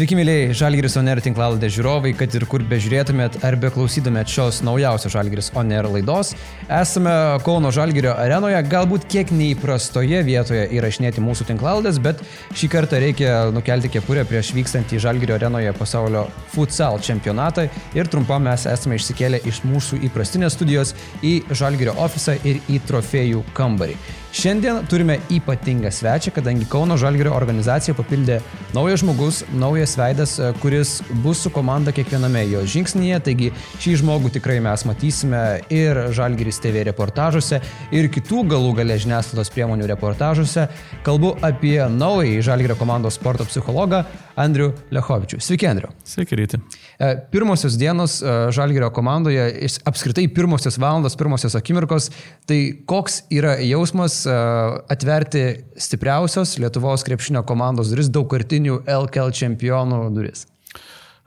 Sveiki, mėlyjei Žalgiris Oner tinklaladė žiūrovai, kad ir kur bežiūrėtumėt ar beklausytumėt šios naujausios Žalgiris Oner laidos. Esame Kauno Žalgirio arenoje, galbūt kiek neįprastoje vietoje įrašinėti mūsų tinklaladės, bet šį kartą reikia nukelti kepurę prieš vykstantį Žalgirio arenoje pasaulio futsal čempionatą ir trumpam mes esame išsikėlę iš mūsų įprastinės studijos į Žalgirio ofisą ir į trofėjų kambarį. Šiandien turime ypatingą svečią, kadangi Kauno Žalgirio organizacija papildė naujas žmogus, naujas veidas, e, kuris bus su komanda kiekviename jo žingsnyje. Taigi šį žmogų tikrai mes matysime ir Žalgiris TV reportažuose, ir kitų galų galę žiniasklaidos priemonių reportažuose. Kalbu apie naująjį Žalgirio komandos sporto psichologą Andriu Lechovičiu. Sveiki, Andriu. Sveiki, ryti. E, pirmosios dienos e, Žalgirio komandoje, apskritai pirmosios valandos, pirmosios akimirkos, tai koks yra jausmas atverti stipriausios Lietuvos krepšinio komandos duris, daugkartinių LKL čempionų duris?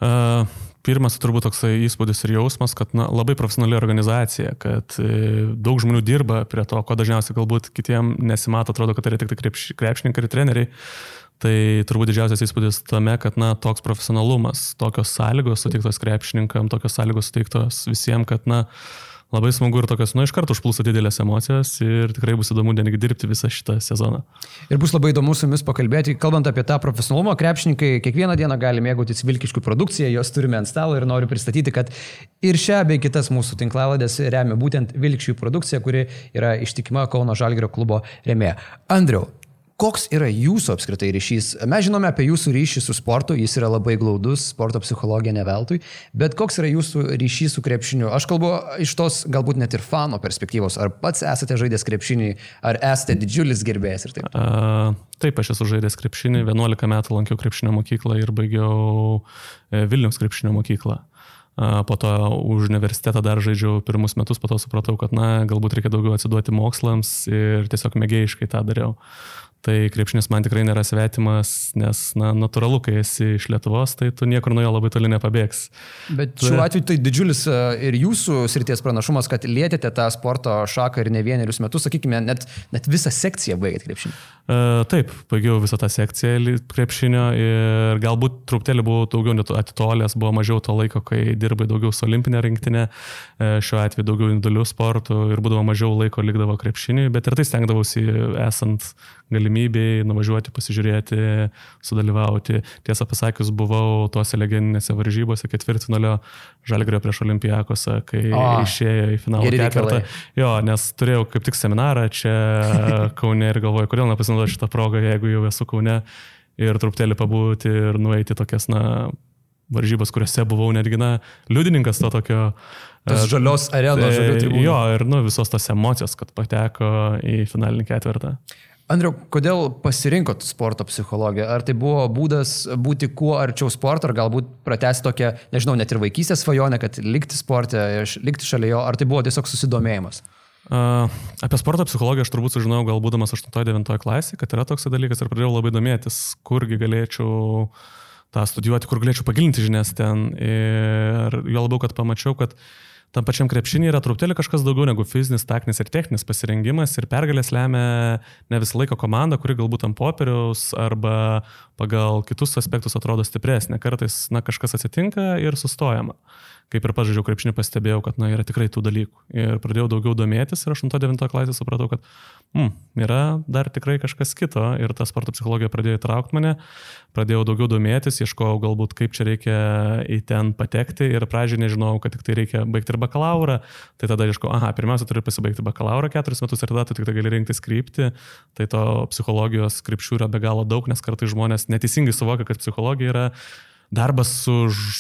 Uh, pirmas turbūt toksai įspūdis ir jausmas, kad na, labai profesionali organizacija, kad e, daug žmonių dirba prie to, ko dažniausiai galbūt kitiem nesimato, atrodo, kad tai yra tik krepš, krepšininkai ir treneriai. Tai turbūt didžiausias įspūdis tame, kad na, toks profesionalumas, tokios sąlygos suteiktos krepšininkam, tokios sąlygos suteiktos visiems, kad na, uh, labai smagu ir tokios, nu, iš karto užplūsta didelės emocijos ir tikrai bus įdomu netgi dirbti visą šitą sezoną. Ir bus labai įdomu su jumis pakalbėti, kalbant apie tą profesionalumą, krepšininkai kiekvieną dieną gali mėgautis Vilkiškių produkciją, jos turime ant stalo ir noriu pristatyti, kad ir šią bei kitas mūsų tinklavadės remia būtent Vilkiškių produkcija, kuri yra ištikima Kauno Žalgirio klubo remėja. Andriu, Koks yra jūsų apskritai ryšys? Mes žinome apie jūsų ryšį su sportu, jis yra labai glaudus, sporto psichologija neveltui, bet koks yra jūsų ryšys su krepšiniu? Aš kalbu iš tos galbūt net ir fano perspektyvos. Ar pats esate žaidęs krepšinį, ar esate didžiulis gerbėjas ir taip? Uh, taip, aš esu žaidęs krepšinį, 11 metų lankiau krepšinio mokyklą ir baigiau e, Vilnius krepšinio mokyklą. Po to už universitetą dar žaidžiau pirmus metus, po to supratau, kad, na, galbūt reikia daugiau atsiduoti mokslams ir tiesiog mėgėjiškai tą dariau. Tai krepšinis man tikrai nėra svetimas, nes, na, natūralu, kai esi iš Lietuvos, tai tu niekur nuo jo labai toli nepabėgs. Bet šiuo atveju tai didžiulis e, ir jūsų srities pranašumas, kad lietėte tą sporto šaką ir ne vienerius metus, sakykime, net, net visą sekciją baigėte krepšinį. Uh, taip, baigiau visą tą sekciją krepšinio ir galbūt truputėlį buvau daugiau atitolęs, buvo mažiau to laiko, kai dirbai daugiau su olimpinė rinktinė, uh, šiuo atveju daugiau individualių sportų ir būdavo mažiau laiko likdavo krepšinį, bet ir tai stengdavausi esant galimybėjai nuvažiuoti, pasižiūrėti, sudalyvauti. Tiesą pasakius, buvau tose legendinėse varžybose ketvirtfinalio Žalgrio prieš Olimpijakosą, kai o, išėjo į finalą ketvirtą. Jo, nes turėjau kaip tik seminarą čia Kaune ir galvoju, kodėl nepasinaudoti šitą progą, jeigu jau esu Kaune ir truputėlį pabūti ir nueiti tokias, na, varžybas, kuriuose buvau netgi, na, liudininkas to tokio. Tas žalios arenos, žalios tribūnos. Jo, ir, nu, visos tos emocijos, kad pateko į finalinį ketvirtą. Andriu, kodėl pasirinkot sporto psichologiją? Ar tai buvo būdas būti kuo arčiau sporto, ar galbūt pratesti tokią, nežinau, net ir vaikystės svajonę, kad likti sportė, likti šalia jo, ar tai buvo tiesiog susidomėjimas? Uh, apie sporto psichologiją aš turbūt sužinojau gal būdamas 8-9 klasėje, kad yra toks dalykas ir pradėjau labai domėtis, kurgi galėčiau tą studijuoti, kur galėčiau pagilinti žinias ten. Ir jo labiau, kad pamačiau, kad uh, tam pačiam krepšinį yra truputėlį kažkas daugiau negu fizinis, taktinis ir techninis pasirengimas ir pergalės lemia ne visą laiką komanda, kuri galbūt ant popieriaus arba pagal kitus aspektus atrodo stipresnė. Kartais na, kažkas atsitinka ir sustojama kaip ir pažaidžiau krepšinį, pastebėjau, kad na, yra tikrai tų dalykų. Ir pradėjau daugiau domėtis ir 8-9 klasėje supratau, kad mm, yra dar tikrai kažkas kito. Ir ta sporto psichologija pradėjo įtraukti mane, pradėjau daugiau domėtis, ieškojau galbūt, kaip čia reikia į ten patekti. Ir pradžiai nežinojau, kad tik tai reikia baigti ir bakalaurą, tai tada ieškojau, aha, pirmiausia, turi pasibaigti bakalaurą keturis metus ir tada tu tik tai gali rinktis kryptį, tai to psichologijos krypčių yra be galo daug, nes kartai žmonės neteisingai suvokia, kad psichologija yra darbas su,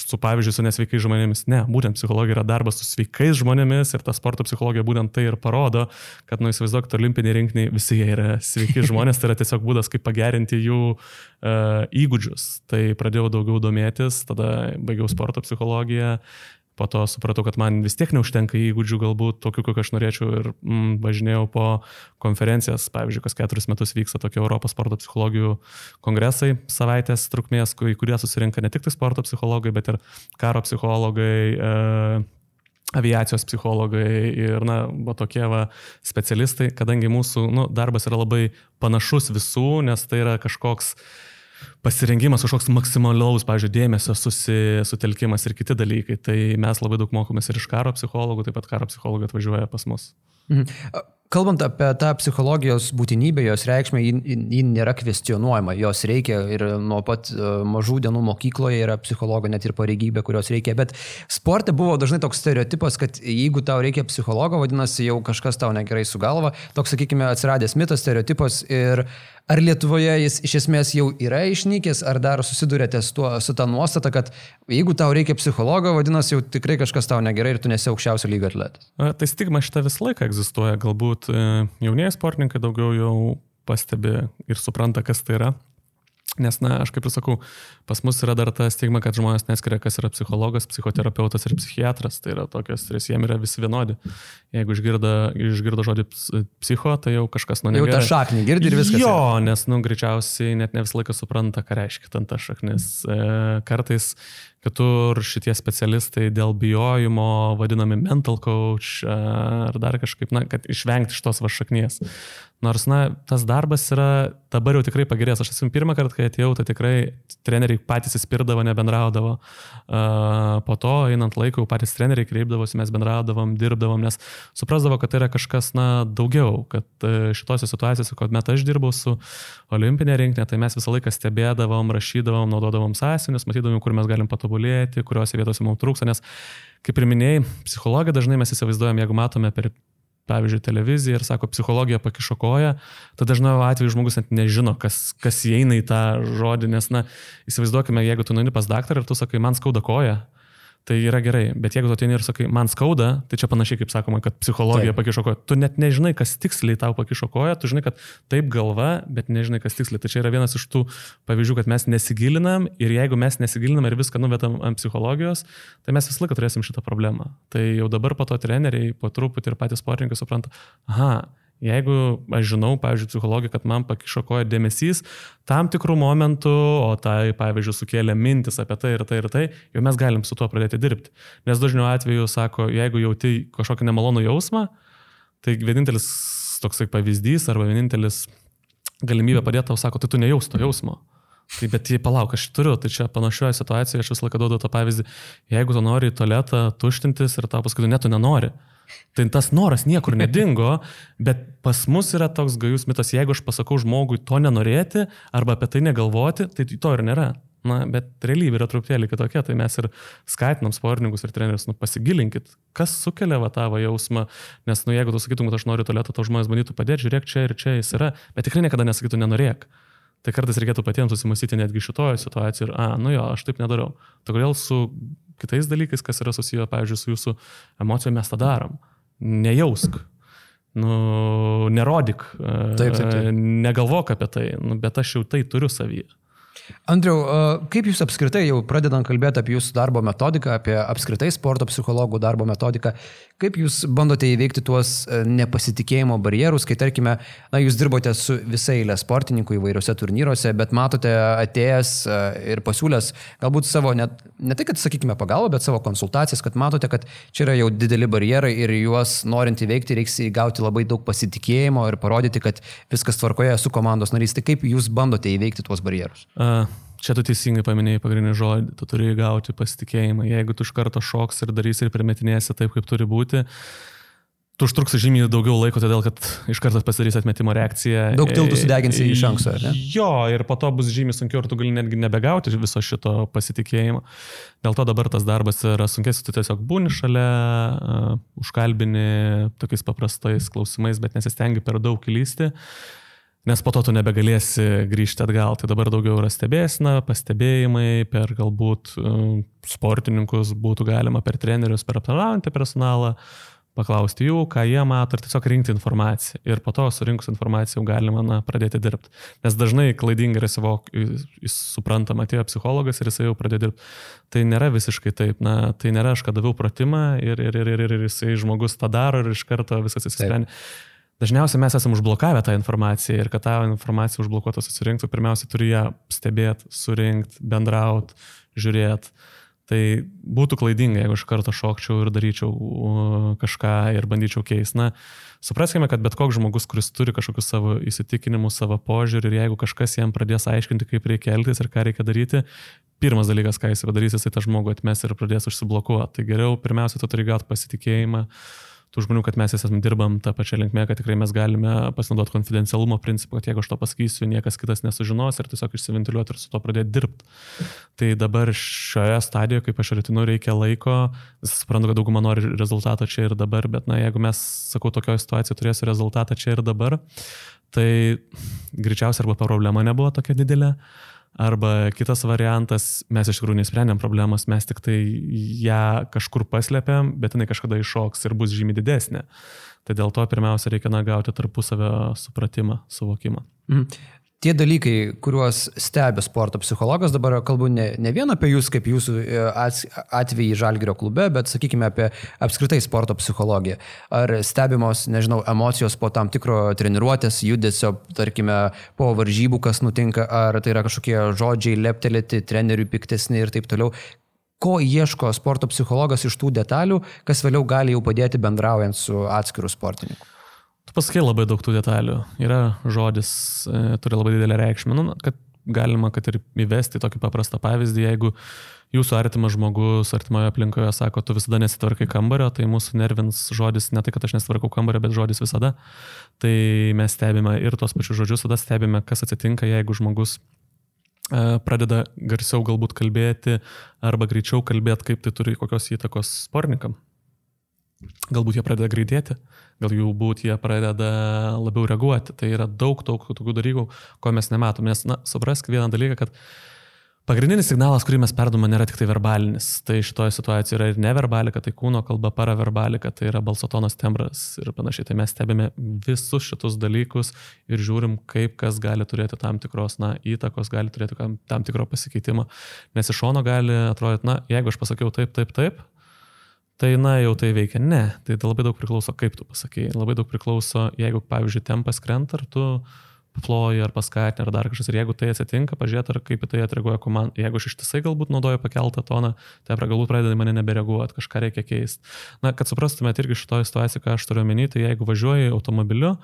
su pavyzdžiui, su nesveikais žmonėmis. Ne, būtent psichologija yra darbas su sveikais žmonėmis ir ta sporto psichologija būtent tai ir parodo, kad, nu, įsivaizduokit, olimpiniai rinkiniai visi jie yra sveiki žmonės, tai yra tiesiog būdas, kaip pagerinti jų uh, įgūdžius. Tai pradėjau daugiau domėtis, tada baigiau sporto psichologiją po to supratau, kad man vis tiek neužtenka įgūdžių, galbūt tokių, kokių aš norėčiau ir mm, važinėjau po konferencijas, pavyzdžiui, kas keturis metus vyksta tokie Europos sporto psichologijų kongresai savaitės trukmės, į kurie susirinka ne tik tai sporto psichologai, bet ir karo psichologai. E, aviacijos psichologai ir, na, va tokie va specialistai, kadangi mūsų nu, darbas yra labai panašus visų, nes tai yra kažkoks uh, pasirengimas kažkoks maksimalaus, pavyzdžiui, dėmesio susi, sutelkimas ir kiti dalykai. Tai mes labai daug mokomės ir iš karo psichologų, taip pat karo psichologai atvažiuoja pas mus. Mhm. Kalbant apie tą psichologijos būtinybę, jos reikšmę, ji, ji nėra kvestionuojama, jos reikia ir nuo pat e, mažų dienų mokykloje yra psichologo net ir pareigybė, kurios reikia, bet sporte buvo dažnai toks stereotipas, kad jeigu tau reikia psichologo, vadinasi jau kažkas tau negerai su galva, toks, sakykime, atsiradęs mitas, stereotipas ir Ar Lietuvoje jis iš esmės jau yra išnykęs, ar dar susidurėte su, tuo, su ta nuostata, kad jeigu tau reikia psichologo, vadinasi, jau tikrai kažkas tau negerai ir tu nesi aukščiausio lygio atletas? Tai stigma šitą visą laiką egzistuoja. Galbūt e, jaunieji sportininkai daugiau jau pastebi ir supranta, kas tai yra. Nes, na, aš kaip ir sakau, pas mus yra dar ta stigma, kad žmonės neskiria, kas yra psichologas, psichoterapeutas ir psichiatras. Tai yra tokios, tris jiem yra visi vienodi. Jeigu išgirda, išgirda žodį psicho, tai jau kažkas nuo negerai. Jau tą šaknį girdi ir viskas. Jo, yra. nes, nu, greičiausiai net ne visą laiką supranta, ką reiškia ten ta šaknis. E, kartais kitur šitie specialistai dėl bijojimo, vadinami mental coach ar dar kažkaip, na, kad išvengti šitos vašaknies. Nors, na, tas darbas yra dabar jau tikrai pagerėjęs. Aš esu pirmą kartą, kai atėjau, tai tikrai treneriai patys įspirdavo, nebendraudavo. Po to, einant laiku, patys treneriai kreipdavosi, mes bendraudavom, dirbdavom, nes suprasdavo, kad tai yra kažkas, na, daugiau, kad e, šitose situacijose, kuomet aš dirbau su olimpinė rinktinė, tai mes visą laiką stebėdavom, rašydavom, naudodavom sąsiunius, matydavom, kur mes galim patobulėti, kuriuose vietose mums trūksta, nes, kaip ir minėjai, psichologija dažnai mes įsivaizduojam, jeigu matome per pavyzdžiui, televiziją ir sako, psichologija pakišo koją, tada dažnai atveju žmogus net nežino, kas, kas įeina į tą žodį, nes, na, įsivaizduokime, jeigu tu nuini pas daktarą ir tu sakai, man skauda koja, tai yra gerai. Bet jeigu tu ateini ir sakai, man skauda, tai čia panašiai kaip sakoma, kad psichologija taip. pakišo koją. Tu net nežinai, kas tiksliai tau pakišo koją, tu žinai, kad taip galva, bet nežinai, kas tiksliai. Tai čia yra vienas iš tų pavyzdžių, kad mes nesigilinam ir jeigu mes nesigilinam ir viską nuvetam ant psichologijos, tai mes visą laiką turėsim šitą problemą. Tai jau dabar po to treneriai, po truputį ir patys sportininkai supranta, aha, Jeigu aš žinau, pavyzdžiui, psichologija, kad man pakišo koja dėmesys tam tikrų momentų, o tai, pavyzdžiui, sukėlė mintis apie tai ir tai ir tai, jau mes galim su tuo pradėti dirbti. Nes dažniau atveju sako, jeigu jauti kažkokį nemalonų jausmą, tai vienintelis toksai pavyzdys arba vienintelis galimybė padėti tau sako, tai tu nejaus to jausmo. Tai bet jei palauk, aš turiu, tai čia panašioje situacijoje aš visą laiką duodu tą pavyzdį, jeigu tu nori į tualetą tuštintis ir tau paskui, ne, tu nenori. Tai tas noras niekur nedingo, bet pas mus yra toks gajus mitas, jeigu aš pasakau žmogui to nenorėti arba apie tai negalvoti, tai to ir nėra. Na, bet realybė yra truputėlį kitokia, tai mes ir skatinam sportininkus ir trenerius, nu, pasigilinkit, kas sukelia va tavo jausmą, nes, nu, jeigu tu sakytum, kad aš noriu tualetą, to žmonės bandytų padėti, žiūrėk čia ir čia jis yra, bet tikrai niekada nesakytų nenorėk. Tai kartais reikėtų patiems susimastyti netgi šitoje situacijoje ir, a, nu jo, aš taip nedarau. Tai kodėl su kitais dalykais, kas yra susiję, pavyzdžiui, su jūsų emocijom, mes tą darom. Nejausk. Nu, nerodyk. Taip, taip, taip. Negalvok apie tai, nu, bet aš jau tai turiu savyje. Andriau, kaip jūs apskritai, jau pradedant kalbėti apie jūsų darbo metodiką, apie apskritai sporto psichologų darbo metodiką, kaip jūs bandote įveikti tuos nepasitikėjimo barjerus, kai tarkime, na, jūs dirbote su visai eilė sportininkų įvairiuose turnyruose, bet matote atėjęs ir pasiūlęs galbūt savo, net, ne tai, kad sakykime pagalbą, bet savo konsultacijas, kad matote, kad čia yra jau dideli barjerai ir juos norint įveikti reiks įgauti labai daug pasitikėjimo ir parodyti, kad viskas tvarkoje su komandos narys. Tai kaip jūs bandote įveikti tuos barjerus? Uh Čia tu teisingai paminėjai pagrindinį žodį, tu turi gauti pasitikėjimą. Jeigu tu iš karto šoks ir darysi ir primetinėsi taip, kaip turi būti, tu užtruksi žymiai daugiau laiko, todėl kad iš karto pasidarys atmetimo reakcija. Daug tiltų sudeginsi iš anksto, ar ne? Jo, ir po to bus žymiai sunkiau ir tu gali netgi nebegauti viso šito pasitikėjimo. Dėl to dabar tas darbas yra sunkesnis, tu tiesiog būni šalia, uh, užkalbini tokiais paprastais klausimais, bet nesistengi per daug įlysti. Uh, Nes po to tu nebegalėsi grįžti atgal. Tai dabar daugiau yra stebėsina, pastebėjimai per galbūt uh, sportininkus būtų galima per trenerius, per aptarnaujantį personalą, paklausti jų, ką jie mato ir tiesiog rinkti informaciją. Ir po to surinkus informaciją jau galima na, pradėti dirbti. Nes dažnai klaidingai yra suvok, suprantama, atėjo psichologas ir jisai jau pradėjo dirbti. Tai nėra visiškai taip. Na, tai nėra aš, kad daviau pratimą ir, ir, ir, ir, ir jisai žmogus tą daro ir iš karto viskas įsisprendė. Dažniausiai mes esame užblokavę tą informaciją ir kad tą informaciją užblokuotą susirinktų, pirmiausia turi ją stebėti, surinkti, bendrauti, žiūrėti. Tai būtų klaidinga, jeigu aš kartą šokčiau ir daryčiau kažką ir bandyčiau keisti. Na, supraskime, kad bet koks žmogus, kuris turi kažkokius savo įsitikinimus, savo požiūrį ir jeigu kažkas jam pradės aiškinti, kaip reikia elgtis ir ką reikia daryti, pirmas dalykas, ką jis padarys, jisai tą žmogų atmes ir pradės užsiblokuoti. Tai geriau pirmiausia, tu turi gauti pasitikėjimą. Uh, tų žmonių, kad mes esame dirbam tą pačią linkmę, kad tikrai mes galime pasinaudoti konfidencialumo principą, kad jeigu aš to pasakysiu, niekas kitas nesužinos ir tiesiog išsiventiliuoti ir su to pradėti dirbti. Tai dabar šioje stadijoje, kaip aš rytinu, reikia laiko, suprantu, kad dauguma nori rezultato čia ir dabar, bet na, jeigu mes, sakau, tokioje situacijoje turėsiu rezultatą čia ir dabar, tai greičiausiai arba problema nebuvo tokia didelė. Arba kitas variantas, mes iš tikrųjų nesprendėm problemos, mes tik tai ją kažkur paslėpėm, bet jinai kažkada iššoks ir bus žymiai didesnė. Tai dėl to pirmiausia reikia na, gauti tarpusavio supratimą, suvokimą. Mhm tie dalykai, kuriuos stebi sporto psichologas, dabar kalbu ne, ne vien apie jūs kaip jūsų e, atvejį Žalgirio klube, bet sakykime apie apskritai sporto psichologiją. Ar stebimos, nežinau, emocijos po tam tikro treniruotės, judesio, tarkime, po varžybų, kas nutinka, ar tai yra kažkokie žodžiai leptelėti, treneriui piktesni ir taip toliau ko ieško sporto psichologas iš tų detalių, kas vėliau gali jau padėti bendraujant su atskiru sportininku. Pasakai labai daug tų detalių. Yra žodis, e, turi labai didelę reikšmę. Nu, kad galima, kad ir įvesti tokį paprastą pavyzdį, jeigu jūsų artimas žmogus artimoje aplinkoje sako, tu visada nesitvarkai kambario, tai mūsų nervins žodis ne tai, kad aš nesitvarkau kambario, bet žodis visada. Tai mes stebime ir tos pačius žodžius, tada stebime, kas atsitinka, jeigu žmogus e, pradeda garsiau galbūt kalbėti arba greičiau kalbėti, kaip tai turi kokios įtakos sportininkam. Galbūt jie pradeda greitėti, galbūt jie pradeda labiau reaguoti. Tai yra daug, daug tokių dalykų, ko mes nematom. Nes, na, suprask vieną dalyką, kad pagrindinis signalas, kurį mes perdome, nėra tik tai verbalinis. Tai šitoje situacijoje yra ir neverbalika, tai kūno kalba, paraverbalika, tai yra balsotonas tembras ir panašiai. Tai mes stebime visus šitus dalykus ir žiūrim, kaip kas gali turėti tam tikros, na, įtakos, gali turėti tam tikro pasikeitimo. Nes iš šono gali atrodyti, na, jeigu aš pasakiau taip, taip, taip, tai na jau tai veikia. Ne, tai labai daug priklauso, kaip tu pasakai. Labai daug priklauso, jeigu, pavyzdžiui, tempas krenta, ar tu ploji, ar paskatini, ar dar kažkas. Ir jeigu tai atsitinka, pažiūrėt, ar kaip į tai atreaguoja komanda. Jeigu aš ištisai galbūt naudoju pakeltą toną, tai galbūt pradeda mane nebereaguoti, kažką reikia keisti. Na, kad suprastumėte irgi šitoje situacijoje, ką aš turiu omeny, tai jeigu važiuoji automobiliu,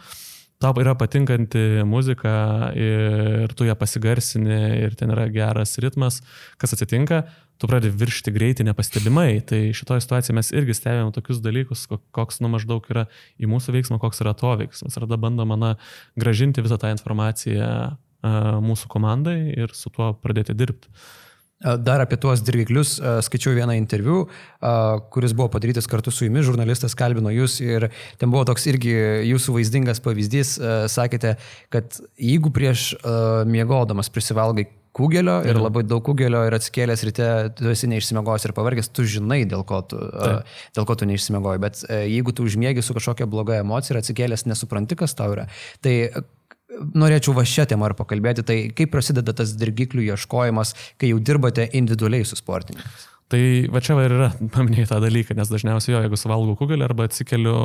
tau yra patinkanti muzika ir tu ją pasigarsini ir ten yra geras ritmas, kas atsitinka, tu pradedi viršti greitį nepastebimai. Tai šitoje situacijoje mes irgi stebėjome tokius dalykus, koks nu maždaug yra į mūsų veiksmą, koks yra to veiksmas. Ir tada bandoma na, gražinti visą tą informaciją mūsų komandai ir su tuo pradėti dirbti. Dar apie tuos dirgiklius skaičiau vieną interviu, kuris buvo padarytas kartu su jumis, žurnalistas kalbino jūs ir ten buvo toks irgi jūsų vaizdingas pavyzdys, sakėte, kad jeigu prieš miegodamas prisivalgai kugelio ir labai daug kugelio ir atsikėlęs ryte, tu esi neišsimegojęs ir pavargęs, tu žinai, dėl ko tu, Taip. dėl ko tu neišsimegojai, bet e, jeigu tu užmėgi su kažkokia bloga emocija ir atsikėlęs nesupranti, kas tau yra, tai norėčiau va šią temą ir pakalbėti, tai kaip prasideda tas dirgiklių ieškojimas, kai jau dirbate individualiai su sportininkais. Tai va čia va ir yra, paminėjai tą dalyką, nes dažniausiai jo, jeigu suvalgau kugelį arba atsikeliu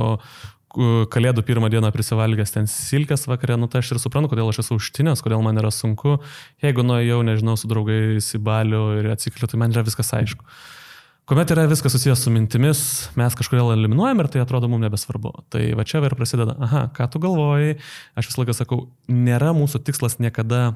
kalėdų pirmą dieną prisivalgęs ten silkės vakare, nu tai aš ir suprantu, kodėl aš esu užtinęs, kodėl man yra sunku. Jeigu nuėjau, nežinau, su draugais į balių ir atsikeliu, tai man yra viskas aišku. Kuomet yra viskas susijęs su mintimis, mes kažkodėl eliminuojam ir tai atrodo mums nebesvarbu. Tai va čia ir prasideda, aha, ką tu galvojai, aš visą laiką sakau, nėra mūsų tikslas niekada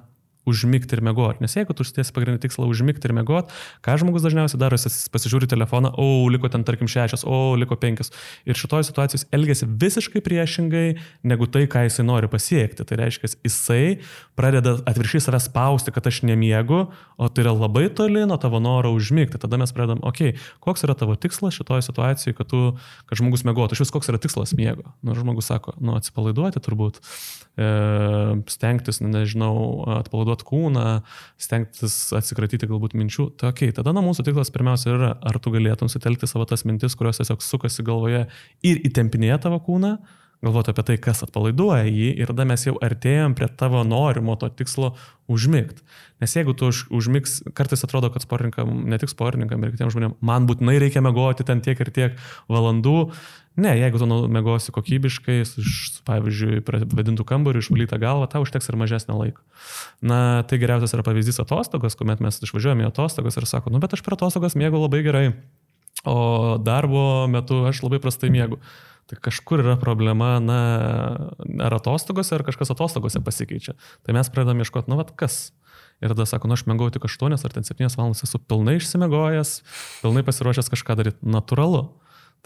užmigti ir mėgoti. Nes jeigu tu užsidėsi pagrindinį tikslą užmigti ir mėgoti, ką žmogus dažniausiai daro, jis pasižiūri telefoną, o liko ten tarkim šešios, o liko penkios. Ir šitoje situacijoje elgesi visiškai priešingai negu tai, ką jisai nori pasiekti. Tai reiškia, jisai pradeda atvirkščiai save spausti, kad aš nemiegu, o tai yra labai toli nuo tavo noro užmigti. Tada mes pradedam, okei, okay, koks yra tavo tikslas šitoje situacijoje, kad, tu, kad žmogus mėgotų. Iš vis koks yra tikslas miego. Nu, žmogus sako, nu, atsipalaiduoti turbūt, e, stengtis, nežinau, atpalaiduoti atpalaiduoti kūną, stengtis atsikratyti galbūt minčių. Tai ok, tada na, mūsų tikslas pirmiausia yra, ar tu galėtum sutelkti savo tas mintis, kurios tiesiog sukasi galvoje ir įtempinėja tavo kūną, galvoti apie tai, kas atpalaiduoja jį ir tada mes jau artėjom prie tavo norimo to tikslo užmigti. Nes jeigu tu už, užmigs, kartais atrodo, kad sportininkam, ne tik sportininkam, ir kitiems žmonėms, man būtinai reikia mėgoti ten tiek ir tiek valandų. Ne, jeigu tu mėgosi kokybiškai, iš, pavyzdžiui, vadintų kambarių, išvalytą galvą, tau užteks ir mažesnio laiko. Na, tai geriausias yra pavyzdys atostogos, kuomet mes išvažiuojame į atostogas ir sako, nu bet aš per atostogas mėgau labai gerai, o darbo metu aš labai prastai mėgau. Tai kažkur yra problema, na, ar atostogose, ar kažkas atostogose pasikeičia. Tai mes pradedame ieškoti, nu, vad kas. Ir tada sako, nu, aš mėgau tik 8 ar ten 7 valandas, esu pilnai išsimegojęs, pilnai pasiruošęs kažką daryti. Naturalu.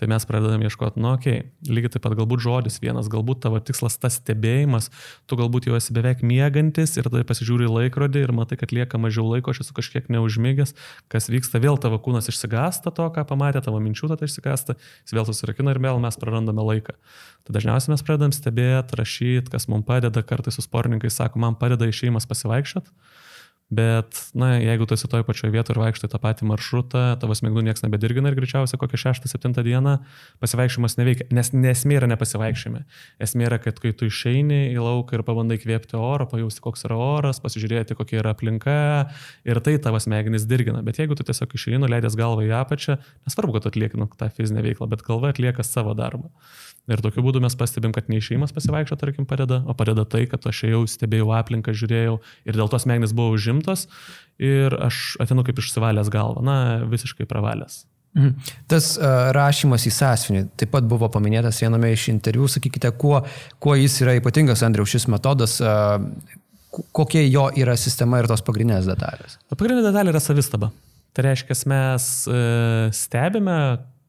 Tai mes pradedam ieškoti, nu, okei, okay, lygiai taip pat galbūt žodis vienas, galbūt tavo tikslas tas stebėjimas, tu galbūt jau esi beveik mėgantis ir tada pasižiūri laikrodį ir matai, kad lieka mažiau laiko, aš esu kažkiek neužmygęs, kas vyksta, vėl tavo kūnas išsigasta to, ką pamatė, tavo minčių tada išsigasta, jis vėl susirakina ir vėl mes prarandame laiką. Tai dažniausiai mes pradedam stebėti, rašyti, kas mums padeda, kartais su sportininkais sako, man padeda išėjimas pasivaikščioti Bet, na, jeigu tu esi toje pačioje vietoje ir vaikštai tą patį maršrutą, tavo smegenų niekas nebedirgina ir greičiausiai kokią 6-7 dieną pasivaikščiojimas neveikia. Nes nesmė yra nepasivaikščiojime. Esmė yra, kad kai tu išeini į lauką ir pabandai kvėpti oro, pajausti, koks yra oras, pasižiūrėti, kokia yra aplinka ir tai tavo smegenys dirgina. Bet jeigu tu tiesiog išeini, nuleidęs galvą į apačią, nesvarbu, kad atlieki nu, tą fizinę veiklą, bet galva atlieka savo darbą. Ir tokiu būdu mes pastebim, kad neišėjimas pasivaikščio, tarkim, padeda, o padeda tai, kad aš ėjau, stebėjau aplinką, žiūrėjau ir dėl to smegenys buvo užimtos ir aš atinu kaip išsivalęs galvą, na, visiškai pravalęs. Mhm. Tas uh, rašymas į sąsiuvinį taip pat buvo paminėtas viename iš interviu. Sakykite, kuo, kuo jis yra ypatingas, Andriau, šis metodas, uh, kokia jo yra sistema ir tos pagrindinės detalės? Pagrindinė detalė yra savistaba. Tai reiškia, mes uh, stebime,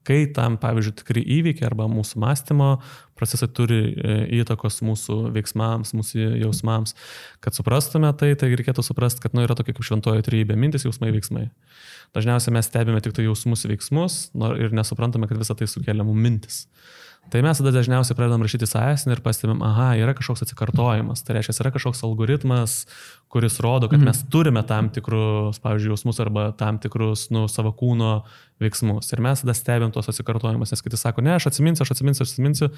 kai tam, pavyzdžiui, tikri įvykiai arba mūsų mąstymo procesai turi e, įtakos mūsų veiksmams, mūsų jausmams, kad suprastume tai, tai reikėtų suprasti, kad nu, yra tokia kaip šventojo trybė - mintis, jausmai, veiksmai. Dažniausiai mes stebime tik tai jausmus veiksmus ir nesuprantame, kad visą tai sukelia mums mintis. Tai mes tada dažniausiai pradedam rašyti sąesnį ir pastebim, aha, yra kažkoks atsikartojimas. Tai reiškia, yra kažkoks algoritmas, kuris rodo, kad mm. mes turime tam tikrus, pavyzdžiui, jausmus arba tam tikrus nu, savo kūno veiksmus. Ir mes tada stebim tuos atsikartojimus, nes kiti sako, ne, aš atsiminsiu, aš atsiminsiu, aš atsiminsiu.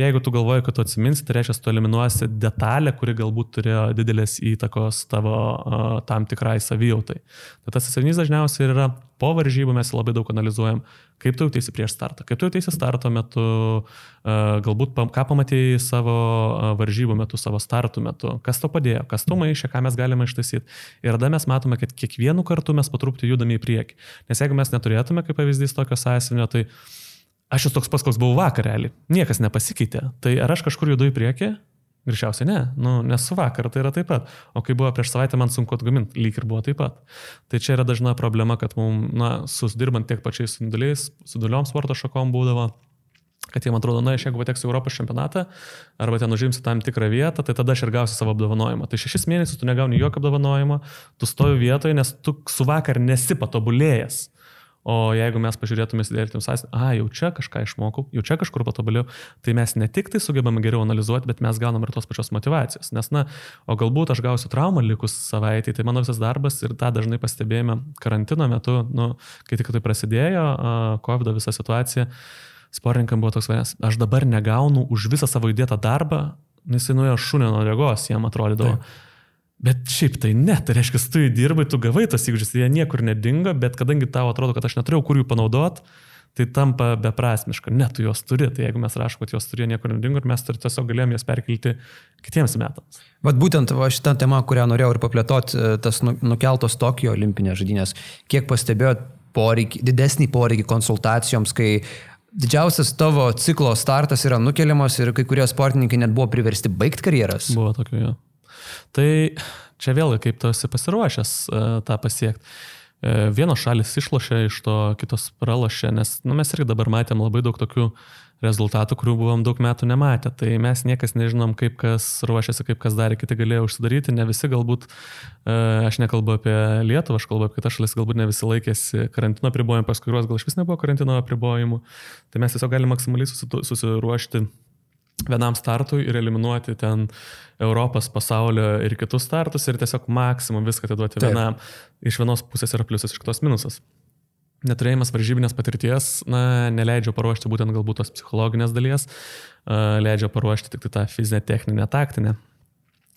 Jeigu tu galvoji, kad tu atsiminsi, tai reiškia, tu eliminuosi detalę, kuri galbūt turėjo didelės įtakos tavo uh, tam tikrai savijautai. Tai tas atsiminys dažniausiai yra po varžybų mes labai daug analizuojam, kaip tu jautiesi prieš startą, kaip tu jautiesi starto metu, galbūt ką pamatėjai savo varžybų metu, savo startų metu, kas to padėjo, kas to maišė, ką mes galime ištaisyti. Ir tada mes matome, kad kiekvienu kartu mes patrupti judame į priekį. Nes jeigu mes neturėtume, kaip pavyzdys, tokio sąsivinio, tai aš esu toks pas, koks buvau vakar realiai. Niekas nepasikeitė. Tai ar aš kažkur judu į priekį? Greičiausiai ne, nu, nes su vakar tai yra taip pat. O kai buvo prieš savaitę, man sunku atgaminti, lyg ir buvo taip pat. Tai čia yra dažna problema, kad mums, na, susidirbant tiek pačiais sunduliais, su duliom sporto šakom būdavo, kad jiems atrodo, na, aš jeigu pateksiu Europos čempionatą arba ten užimsiu tam tikrą vietą, tai tada aš ir gausiu savo apdovanojimą. Tai šešis mėnesius tu negauni jokio apdovanojimo, tu stovi vietoje, nes tu su vakar nesi patobulėjęs. O jeigu mes pažiūrėtume įsidėlėtim sąsiuvinį, a, jau čia kažką išmokau, jau čia kažkur patobulėjau, tai mes ne tik tai sugebame geriau analizuoti, bet mes gaunam ir tos pačios motivacijos. Nes, na, o galbūt aš gausiu traumą likus savaitį, tai mano visas darbas ir tą dažnai pastebėjome karantino metu, nu, kai tik tai prasidėjo COVID visa situacija, sportininkam buvo toks vienas, aš dabar negaunu už visą savo įdėtą darbą, nes jis nuėjo šunio nuo regos, jam atrodydavo. Taip Bet šiaip tai ne, tai reiškia, tu įdirbai, tu gavai tas įgūdžius, jie niekur nedingo, bet kadangi tau atrodo, kad aš neturėjau kur jų panaudot, tai tampa beprasmiška. Ne, tu juos turi, tai jeigu mes rašom, kad juos turėjo niekur nedingo ir mes tiesiog galėjom jas perkelti kitiems metams. Vat būtent va, šitą temą, kurią norėjau ir paplėtoti, e, tas nu, nukeltos Tokijo olimpinės žaidynės, kiek pastebėjot poreikį, didesnį poreikį konsultacijoms, kai didžiausias tavo ciklo startas yra nukeliamas ir kai kurie sportininkai net buvo priversti baigti karjeras. Buvo tokio, jo. Tai čia vėlgi, kaip tu esi pasiruošęs uh, tą pasiekti. Uh, vienos šalis išlošia iš to, kitos pralošia, nes nu, mes irgi dabar matėm labai daug tokių rezultatų, kurių buvom daug metų nematę. Tai mes niekas nežinom, kaip kas ruošiasi, kaip kas darė, kiti galėjo užsidaryti, ne visi galbūt, uh, aš nekalbu apie Lietuvą, aš kalbu apie kitas šalis, galbūt ne visi laikėsi karantino apribojimų, pas kuriuos gal iš vis nebuvo karantino apribojimų. Tai mes tiesiog galime maksimaliai susiruošti vienam startui ir eliminuoti ten Europos, pasaulio ir kitus startus ir tiesiog maksimum viską atiduoti Taip. vienam. Iš vienos pusės yra pliusas, iš kitos minusas. Neturėjimas varžybinės patirties, na, neleidžia paruošti būtent galbūt tos psichologinės dalies, leidžia paruošti tik tai tą fizinę, techninę, taktinę.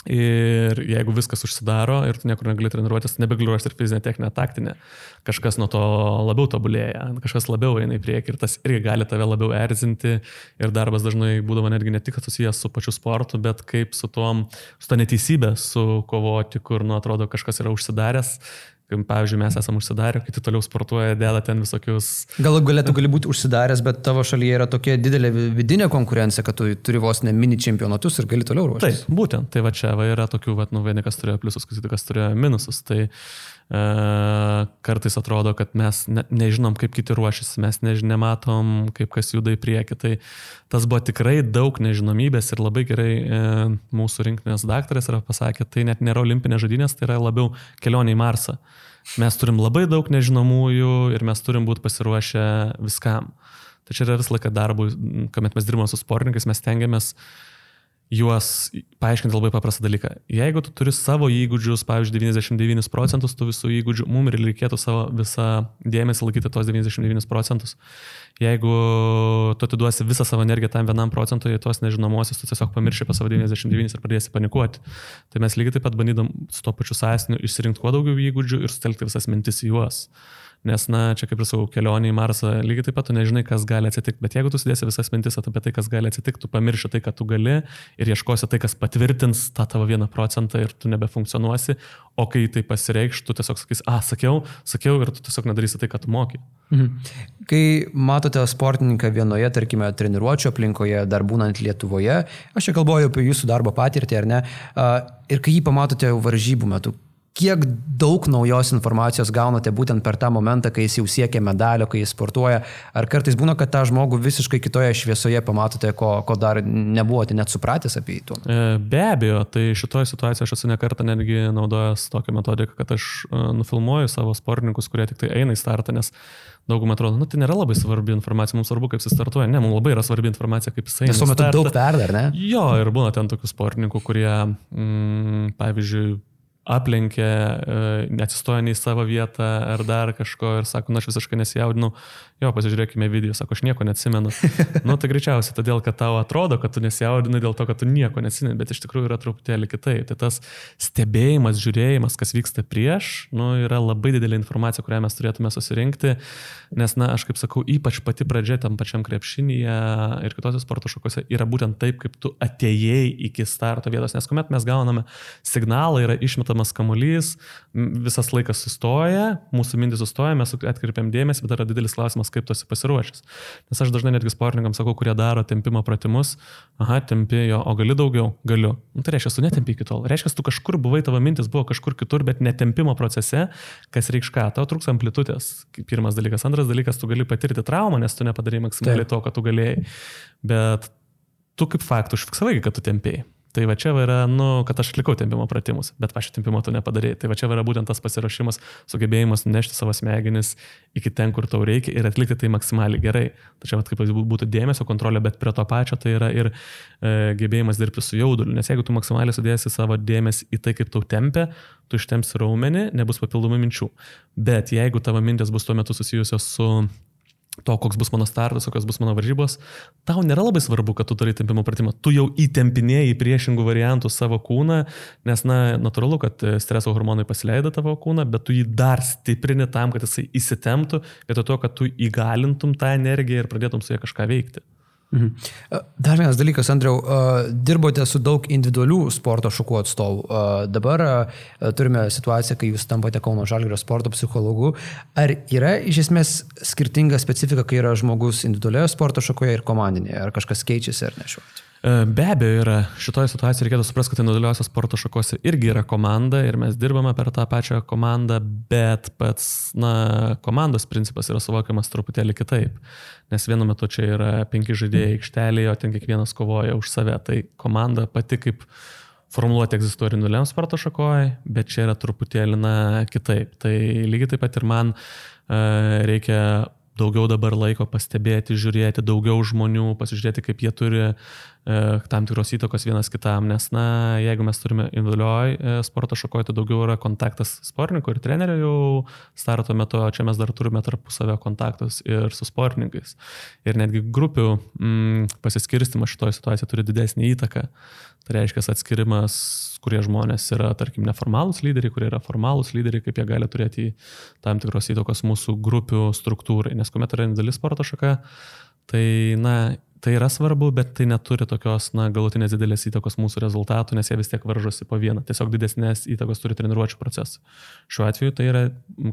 Ir jeigu viskas užsidaro ir tu niekur negali treniruotis, nebegali ruošti ir fizinę, techninę, taktinę, kažkas nuo to labiau tobulėja, kažkas labiau eina į priekį ir tas irgi gali tave labiau erzinti ir darbas dažnai būdavo netgi ne tik susijęs su pačiu sportu, bet kaip su, tom, su to neteisybė sukovoti, kur, nu, atrodo, kažkas yra užsidaręs Kaip, pavyzdžiui, mes esame užsidarę, kiti toliau sportuoja, dėda ten visokius. Galų galėtų gali būti užsidaręs, bet tavo šalyje yra tokia didelė vidinė konkurencija, kad tu turi vos ne mini čempionatus ir gali toliau ruoštis. Taip, būtent. Tai va čia va yra tokių, va, nu, vieni kas turėjo pliusus, kitas turėjo minusus. Tai kartais atrodo, kad mes ne, nežinom, kaip kiti ruošiasi, mes nematom, kaip kas juda į priekį. Tai tas buvo tikrai daug nežinomybės ir labai gerai e, mūsų rinktinės daktaras yra pasakė, tai net nėra olimpinė žadinės, tai yra labiau kelionė į Marsą. Mes turim labai daug nežinomųjų ir mes turim būti pasiruošę viskam. Čia yra vis laiką darbui, kuomet mes dirbame su sportininkais, mes tengiamės uh, juos paaiškinti labai paprastą dalyką. Jeigu tu turi savo įgūdžius, pavyzdžiui, 99 procentus tų visų įgūdžių, mums ir reikėtų savo visą dėmesį laikyti tos 99 procentus. Jeigu tu atiduosi visą savo energiją tam vienam procentui, tos nežinomosios, tu tiesiog pamirši apie savo 99 ir pradėsi panikuoti. Tai mes lygiai taip pat bandydam su to pačiu sąsniu išsirinkti kuo daugiau įgūdžių ir sutelkti visas mintis į juos. Nes, na, čia kaip ir sakau, kelionė į Marsą, lygiai taip pat tu nežinai, kas gali atsitikti, bet jeigu tu sudėsi visas mintis apie tai, kas gali atsitikti, tu pamirši tai, ką tu gali ir ieškosi tai, kas patvirtins tą tavo vieną procentą ir tu nebefunkcionuosi, o kai tai pasireikš, tu tiesiog sakys, ah, sakiau, sakiau ir tu tiesiog nedarysi tai, ką tu moki. Mhm. Kai matote sportininką vienoje, tarkime, treniruočio aplinkoje, dar būnant Lietuvoje, aš čia kalbuoju apie jūsų darbo patirtį, ar ne, ir kai jį pamatote varžybų metu, kiek daug naujos informacijos gaunate būtent per tą momentą, kai jis jau siekia medalio, kai jis sportuoja, ar kartais būna, kad tą žmogų visiškai kitoje šviesoje pamatote, ko, ko dar nebuvote net supratęs apie jį tuo? E, be abejo, tai šitoje situacijoje aš esu nekartą netgi naudojęs tokią metodiką, kad aš e, nufilmuoju savo sportininkus, kurie tik tai eina į startą, nes daugumą atrodo, nu tai nėra labai svarbi informacija, mums svarbu, kaip jis startuoja, ne, mums labai yra svarbi informacija, kaip jis eina. Nes tuo metu daug perda, ne? Jo, ir būna ten tokių sportininkų, kurie, mm, pavyzdžiui, aplenkė, e, neatsistoja nei savo vietą ar dar kažko ir sako, na aš visiškai nesijaudinau, jo, pasižiūrėkime video, sako, aš nieko neatsimenu. nu, tai greičiausiai todėl, kad tau atrodo, kad tu nesijaudinai dėl to, kad tu nieko neatsimeni, bet iš tikrųjų yra truputėlį kitaip. Tai tas stebėjimas, žiūrėjimas, kas vyksta prieš, nu, yra labai didelė informacija, kurią mes turėtume susirinkti, nes, na, aš kaip sakau, ypač pati pradžia tam pačiam krepšinėje ir kitose sporto šakose yra būtent taip, kaip tu atėjai iki starto vietos, nes kuomet mes gauname signalą, yra išmetama metamas kamuolys, visas laikas sustoja, mūsų mintis sustoja, mes atkreipiam dėmesį, bet yra didelis klausimas, kaip tu esi pasiruošęs. Nes aš dažnai netgi sportininkams sakau, kurie daro tempimo pratimus, aha, tempi jo, o gali daugiau, galiu. Nu, tai reiškia, tu netempi iki tol. Reiškia, tu kažkur buvai, tavo mintis buvo kažkur kitur, bet netempimo procese, kas reikš ką, tau trūks amplitutės. Pirmas dalykas. Antras dalykas, tu gali patirti traumą, nes tu nepadarai maksimaliai to, ką tu galėjai. Bet tu kaip faktų užfiksavai, kad tu tempėjai. Tai va čia yra, nu, kad aš atlikau tempimo pratimus, bet aš tempimo to nepadarėjau. Tai va čia yra būtent tas pasiruošimas, sugebėjimas nešti savo smegenis iki ten, kur tau reikia ir atlikti tai maksimaliai gerai. Tačiau kaip būtų dėmesio kontrolė, bet prie to pačio tai yra ir e, gebėjimas dirbti su jauduliu. Nes jeigu tu maksimaliai sudėsi savo dėmesį į tai, kaip tau tempia, tu ištemsi raumenį, nebus papildomų minčių. Bet jeigu tavo mintis bus tuo metu susijusios su to, koks bus mano startas, kokios bus mano varžybos, tau nėra labai svarbu, kad tu turi tempimo pratimą. Tu jau įtempinėjai priešingų variantų savo kūną, nes, na, natūralu, kad streso hormonai pasileido tavo kūną, bet tu jį dar stiprini tam, kad jisai įsitemptų, vietoj to, kad tu įgalintum tą energiją ir pradėtum su ja kažką veikti. Mhm. Dar vienas dalykas, Andriau, dirbote su daug individualių sporto šakų atstovų. Dabar turime situaciją, kai jūs tampate Kauno Žalgėrio sporto psichologu. Ar yra iš esmės skirtinga specifika, kai yra žmogus individualioje sporto šakoje ir komandinėje? Ar kažkas keičiasi ar ne šiuo atveju? E, be abejo, yra šitoje situacijoje reikėtų suprasti, kad individualiuose sporto šakose irgi yra komanda ir mes dirbame per tą pačią komandą, bet pats na, komandos principas yra suvokiamas truputėlį kitaip. Nes vienu metu čia yra penki žaidėjai aikštelėje, o ten kiekvienas kovoja už save. Tai komanda pati kaip formuluoti egzistuoja ir individualiam sporto šakoje, bet čia yra truputėlį na, kitaip. Tai lygiai taip pat ir man uh, reikia daugiau dabar laiko pastebėti, žiūrėti daugiau žmonių, pasižiūrėti, kaip jie turi tam tikros įtakos vienas kitam, nes, na, jeigu mes turime individualioj e, sporto šakoje, tai daugiau yra kontaktas sportininkų ir trenerių jau starto metu, o čia mes dar turime tarpusavio kontaktus ir su sportininkais. Ir netgi grupių mm, pasiskirstimas šitoje situacijoje turi didesnį įtaką. Tai reiškia atskirimas, kurie žmonės yra, tarkim, neformalūs lyderiai, kurie yra formalūs lyderiai, kaip jie gali turėti tam tikros įtakos mūsų grupių struktūrai. Nes kuomet yra dalis sporto šaka, tai, na, tai yra svarbu, bet tai neturi tokios, na, galutinės didelės įtakos mūsų rezultatų, nes jie vis tiek varžosi po vieną. Tiesiog didesnės įtakos turi treniruočio procesas. Šiuo atveju tai yra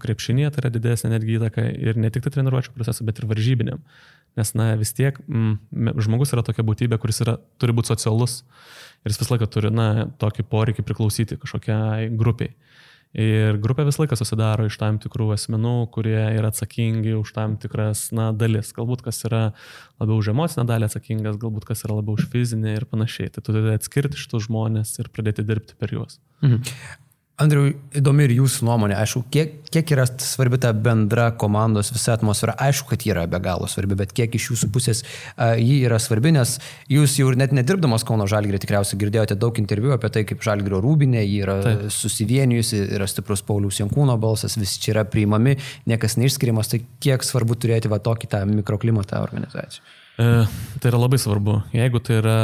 krepšinė, tai yra didesnė netgi įtaka ir ne tik tai treniruočio procesas, bet ir varžybiniam. Nes, na, vis tiek mm, žmogus yra tokia būtybė, kuris yra, turi būti socialus ir jis visą laiką turi, na, tokį poreikį priklausyti kažkokiai grupiai. Ir grupė visą laiką susidaro iš tam tikrų asmenų, kurie yra atsakingi už tam tikras, na, dalis. Galbūt kas yra labiau už emocinę dalį atsakingas, galbūt kas yra labiau už fizinę ir panašiai. Tai tu turi atskirti šitus žmonės ir pradėti dirbti per juos. Mhm. Andriu, įdomi ir jūsų nuomonė, aišku, kiek, kiek yra svarbi ta bendra komandos visa atmosfera, aišku, kad ji yra be galo svarbi, bet kiek iš jūsų pusės uh, ji yra svarbi, nes jūs jau net nedirbdamas Kauno Žalgirį tikriausiai girdėjote daug interviu apie tai, kaip Žalgirio rūbinė, ji yra Taip. susivienijusi, yra stiprus Paulius Jankūno balsas, visi čia yra priimami, niekas neišskiriamas, tai kiek svarbu turėti va tokį tą mikroklimatą organizacijų. E, tai yra labai svarbu. Jeigu tai yra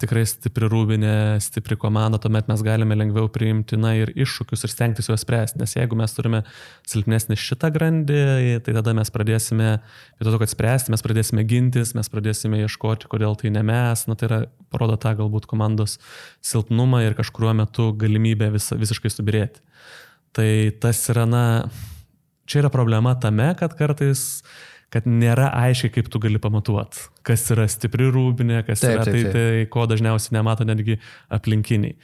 tikrai stipri rūbinė, stipri komanda, tuomet mes galime lengviau priimti na, ir iššūkius ir stengtis juos spręsti. Nes jeigu mes turime silpnesnį šitą grandį, tai tada mes pradėsime, vietoj to, kad spręsti, mes pradėsime gintis, mes pradėsime ieškoti, kodėl tai ne mes. Na, tai yra, parodo tą galbūt komandos silpnumą ir kažkuriuo metu galimybę vis, visiškai subirėti. Tai tas yra, na, čia yra problema tame, kad kartais kad nėra aiškiai, kaip tu gali pamatuoti, kas yra stipri rūbinė, kas taip, yra taip, taip. tai, tai, ko dažniausiai nemato netgi aplinkiniai.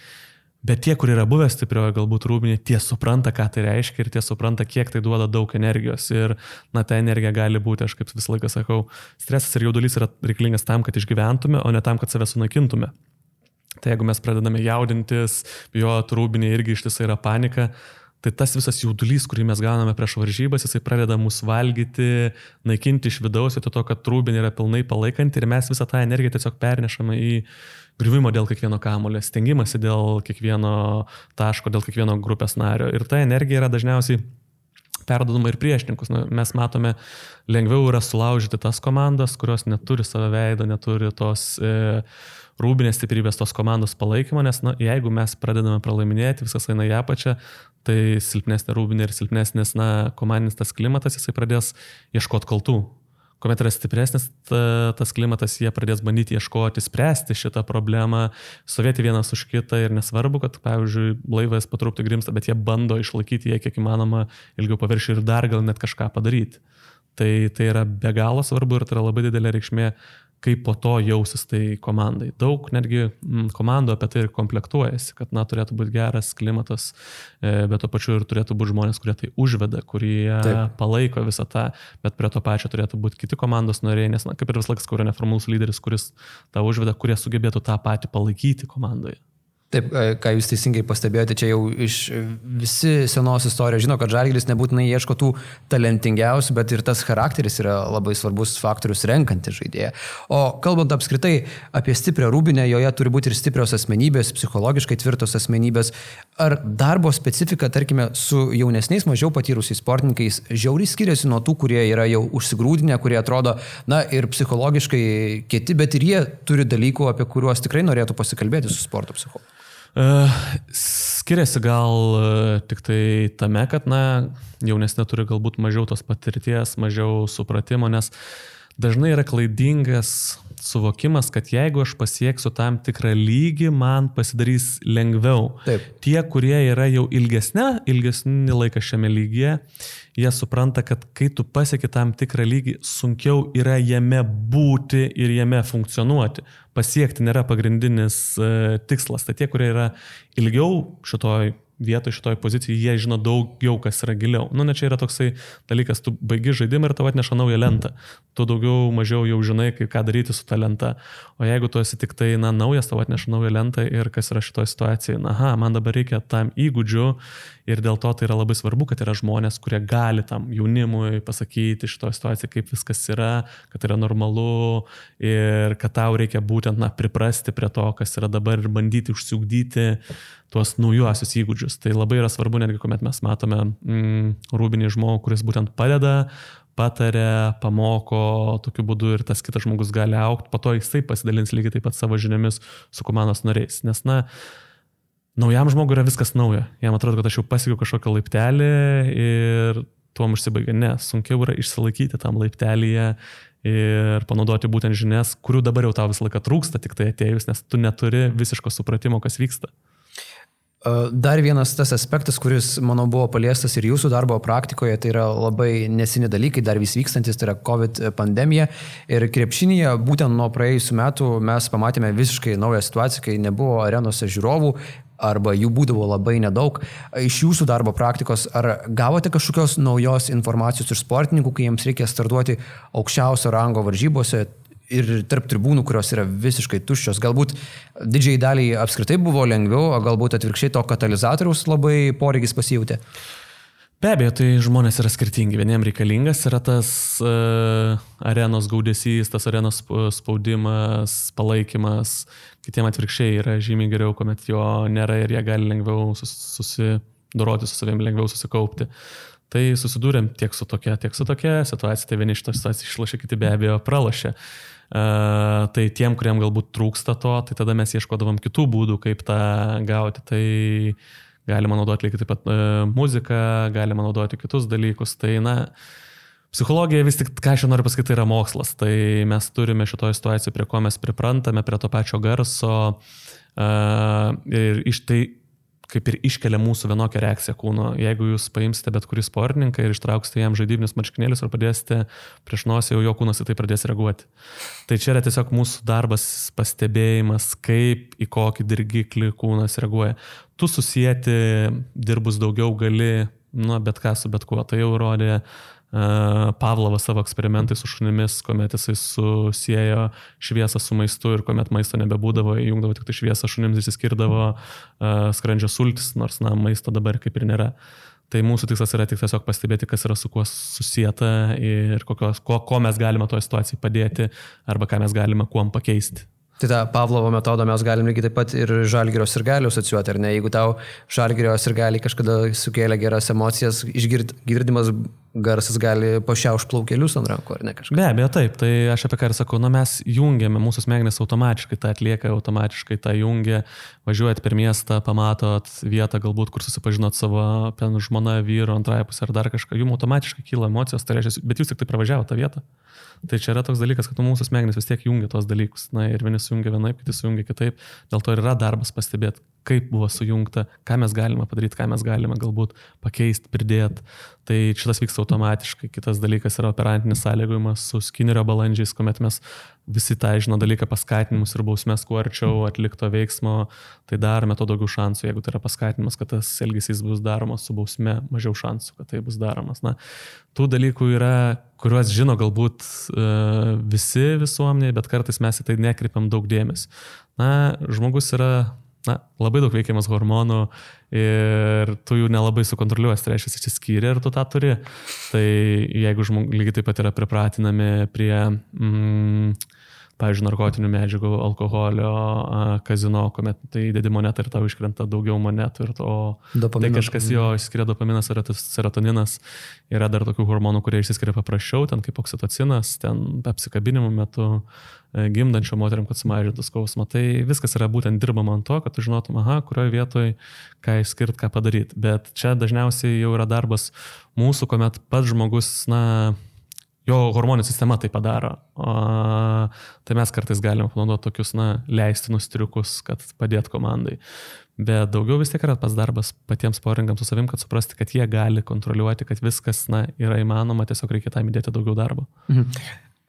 Bet tie, kurie yra buvę stiprioje galbūt rūbinė, tie supranta, ką tai reiškia ir tie supranta, kiek tai duoda daug energijos. Ir, na, ta energija gali būti, aš kaip visą laiką sakau, stresas ir jaudulys yra reikalingas tam, kad išgyventume, o ne tam, kad save sunaikintume. Tai jeigu mes pradedame jaudintis, bijoti rūbinė irgi iš tiesų yra panika, Tai tas visas jaudulys, kurį mes gauname prieš varžybas, jisai pradeda mus valgyti, naikinti iš vidaus, vietoj to, kad rūbinė yra pilnai palaikanti ir mes visą tą energiją tiesiog pernešame į griuvimo dėl kiekvieno kamulio, stengimasi dėl kiekvieno taško, dėl kiekvieno grupės nario. Ir ta energija yra dažniausiai perdodama ir priešininkus. Nu, mes matome, lengviau yra sulaužyti tas komandas, kurios neturi savo veido, neturi tos... E, rūbinės stiprybės tos komandos palaikymo, nes nu, jeigu mes pradedame pralaiminėti, viskas eina į apačią, tai silpnesnė rūbinė ir silpnesnis na, komandinis tas klimatas, jisai pradės ieškoti kaltų. Kuomet yra stipresnis ta, tas klimatas, jie pradės bandyti ieškoti, spręsti šitą problemą, stovėti vienas už kitą ir nesvarbu, kad, pavyzdžiui, laivas patrupti grimsta, bet jie bando išlaikyti jie kiek įmanoma ilgiau paviršių ir dar gal net kažką padaryti. Tai, tai yra be galo svarbu ir tai yra labai didelė reikšmė kaip po to jausis tai komandai. Daug netgi mm, komandų apie tai ir komplektuojasi, kad, na, turėtų būti geras klimatas, e, bet to pačiu ir turėtų būti žmonės, kurie tai užveda, kurie Taip. palaiko visą tą, bet prie to pačio turėtų būti kiti komandos nariai, nes, na, kaip ir vis laikas, kur yra neformalus lyderis, kuris tą užveda, kurie sugebėtų tą patį palaikyti komandoje. Taip, e, ką jūs teisingai pastebėjote, čia jau iš visi senos istorijos žino, kad Žalgiris nebūtinai ieško tų talentingiausių, bet ir tas charakteris yra labai svarbus faktorius renkantį žaidėją. O kalbant apskritai apie stiprią rūbinę, joje turi būti ir stiprios asmenybės, psichologiškai tvirtos asmenybės. Ar darbo specifika, tarkime, su jaunesniais, mažiau patyrusiais sportininkais žiauriai skiriasi nuo tų, kurie yra jau užsigrūdinę, kurie atrodo, na ir psichologiškai kiti, bet ir jie turi dalykų, apie kuriuos tikrai norėtų pasikalbėti su sporto psichologu. Skiriasi gal tik tai tame, kad, na, jaunesnė turi galbūt mažiau tos patirties, mažiau supratimo, nes dažnai yra klaidingas suvokimas, kad jeigu aš pasieksiu tam tikrą lygį, man pasidarys lengviau. Taip. Tie, kurie yra jau ilgesnė, ilgesnį laiką šiame lygyje, jie supranta, kad kai tu pasieki tam tikrą lygį, sunkiau yra jame būti ir jame funkcionuoti. Pasiekti nėra pagrindinis uh, tikslas. Tai tie, kurie yra ilgiau šitoj vietoje šitoje pozicijoje, jie žino daugiau, kas yra giliau. Nu, ne čia yra toksai dalykas, tu baigi žaidimą ir tau atneša naują lentą. Tu daugiau, mažiau jau žinai, kaip, ką daryti su ta lenta. O jeigu tu esi tik tai, na, naujas, tau atneša naują lentą ir kas yra šitoje situacijoje, na, aha, man dabar reikia tam įgūdžių ir dėl to tai yra labai svarbu, kad yra žmonės, kurie gali tam jaunimui pasakyti šitoje situacijoje, kaip viskas yra, kad yra normalu ir kad tau reikia būtent, na, priprasti prie to, kas yra dabar ir bandyti užsiugdyti tuos naujuosius įgūdžius. Tai labai yra svarbu, netgi kuomet mes matome mm, rūbinį žmogų, kuris būtent padeda, patarė, pamoko, tokiu būdu ir tas kitas žmogus gali aukti, po to jisai pasidalins lygiai taip pat savo žiniomis su komandos nariais. Nes, na, naujam žmogui yra viskas nauja. Jam atrodo, kad aš jau pasiekiau kažkokią laiptelį ir tuom užsibaigia. Ne, sunkiau yra išsilaikyti tam laiptelėje ir panaudoti būtent žinias, kurių dabar jau tau visą laiką trūksta, tik tai atėjus, nes tu neturi visiško supratimo, kas vyksta. Dar vienas tas aspektas, kuris, manau, buvo paliestas ir jūsų darbo praktikoje, tai yra labai nesini dalykai, dar vis vykstantis, tai yra COVID pandemija. Ir krepšinėje būtent nuo praėjusių metų mes pamatėme visiškai naują situaciją, kai nebuvo arenose žiūrovų, arba jų būdavo labai nedaug. Iš jūsų darbo praktikos, ar gavote kažkokios naujos informacijos iš sportininkų, kai jiems reikia startuoti aukščiausio rango varžybose, ir tarp tribūnų, kurios yra visiškai tuščios. Galbūt didžiai daliai apskritai buvo lengviau, o galbūt atvirkščiai to katalizatoriaus labai poreikis pasijūtė. Be abejo, tai žmonės yra skirtingi. Vieniem reikalingas yra tas uh, arenos gaudesys, tas arenos spaudimas, palaikymas. Kitiem atvirkščiai yra žymiai geriau, kuomet jo nėra ir jie gali lengviau sus, susidoroti su savim, lengviau susikaupti. Tai susidūrėm tiek su tokia, tiek su tokia situacija. Tai vieni iš tos situacijos išlošė, kiti be abejo pralošė. Uh, tai tiem, kuriem galbūt trūksta to, tai tada mes ieškodavom kitų būdų, kaip tą gauti. Tai galima naudoti lygiai taip pat muziką, galima naudoti kitus dalykus. Tai, na, Psichologija vis tik, ką aš noriu pasakyti, yra mokslas. Tai mes turime šitoje situacijoje, prie ko mes priprantame, prie to pačio garso. Uh, ir iš tai kaip ir iškelia mūsų vienokią reakciją kūno. Jeigu jūs paimsite bet kurį sportininką ir ištrauksite jam žaidybinius marškinėlius ir padėsite prieš nosį, jau jo kūnas į tai pradės reaguoti. Tai čia yra tiesiog mūsų darbas, pastebėjimas, kaip į kokį dirgiklį kūnas reaguoja. Tu susijęti dirbus daugiau gali, nu, bet ką su bet kuo. Tai jau rodė uh, Pavlovas savo eksperimentai su šunimis, kuomet jisai susijęjo šviesą su maistu ir kuomet maisto nebebūdavo, įjungdavo tik tai šviesą šunims, įsiskirdavo skrandžio sultis, nors, na, maisto dabar kaip ir nėra. Tai mūsų tikslas yra tik tiesiog pastebėti, kas yra su kuo susijęta ir kokios, ko, ko mes galime toje situacijai padėti arba ką mes galime kuom pakeisti. Tai tą Pavlovo metodą mes galim lygiai taip pat ir žalgerio sirgalių asociuoti, ar ne? Jeigu tau žalgerio sirgaliai kažkada sukėlė geras emocijas, išgirdimas garsas gali pašiauš plaukelius ant rankų, ar ne kažkas? Be abejo, taip. Tai aš apie ką ir sakau, na mes jungiame, mūsų smegenys automatiškai tą atlieka, automatiškai tą jungia, važiuojat per miestą, pamatot vietą galbūt, kur susipažinot savo pen žmoną, vyru, antrąją pusę ar dar kažką, jums automatiškai kyla emocijos, tai reiškia, bet jūs tik tai pravažiavote tą vietą. Tai čia yra toks dalykas, kad mūsų smegenys vis tiek jungia tos dalykus. Na ir vieni sujungia vienaip, kiti sujungia kitaip. Dėl to ir yra darbas pastebėti, kaip buvo sujungta, ką mes galime padaryti, ką mes galime galbūt pakeisti, pridėti. Tai šitas vyksta automatiškai. Kitas dalykas yra operantinis sąlygojimas su skinnerio balandžiais, kuomet mes visi tą žino dalyką paskatinimus ir bausmės kuo arčiau atlikto veiksmo, tai darome to daugiau šansų, jeigu tai yra paskatinimas, kad tas elgesys bus daromas su bausme, mažiau šansų, kad tai bus daromas. Na, tų dalykų yra, kuriuos žino galbūt uh, visi visuomeniai, bet kartais mes į tai nekreipiam daug dėmesio. Na, žmogus yra na, labai daug veikiamas hormonų ir tu jų nelabai sukontroliuosi, tai reiškia, atsiskyrė ir tu tą turi. Tai jeigu žmogus lygiai taip pat yra pripratinami prie mm, pavyzdžiui, narkotinių medžiagų, alkoholio, kazino, kuomet tai dedi monetą ir tau iškrenta daugiau monetų ir to... Dopaminas. Tai kažkas jo išskiria dopaminas serotoninas. Yra dar tokių hormonų, kurie išsiskiria paprasčiau, ten kaip oksitocinas, ten apsikabinimo metu e, gimdančio moteriam, kad sumažintų skausmą. Tai viskas yra būtent dirbama ant to, kad tu žinotum, aha, kurioje vietoje ką išskirti, ką padaryti. Bet čia dažniausiai jau yra darbas mūsų, kuomet pats žmogus, na, jo hormonų sistema tai padaro. O, tai mes kartais galime panaudoti tokius, na, leistinus triukus, kad padėt komandai. Bet daugiau vis tiek yra pas darbas patiems porininkams su savim, kad suprasti, kad jie gali kontroliuoti, kad viskas, na, yra įmanoma, tiesiog reikia tam įdėti daugiau darbo. Mhm.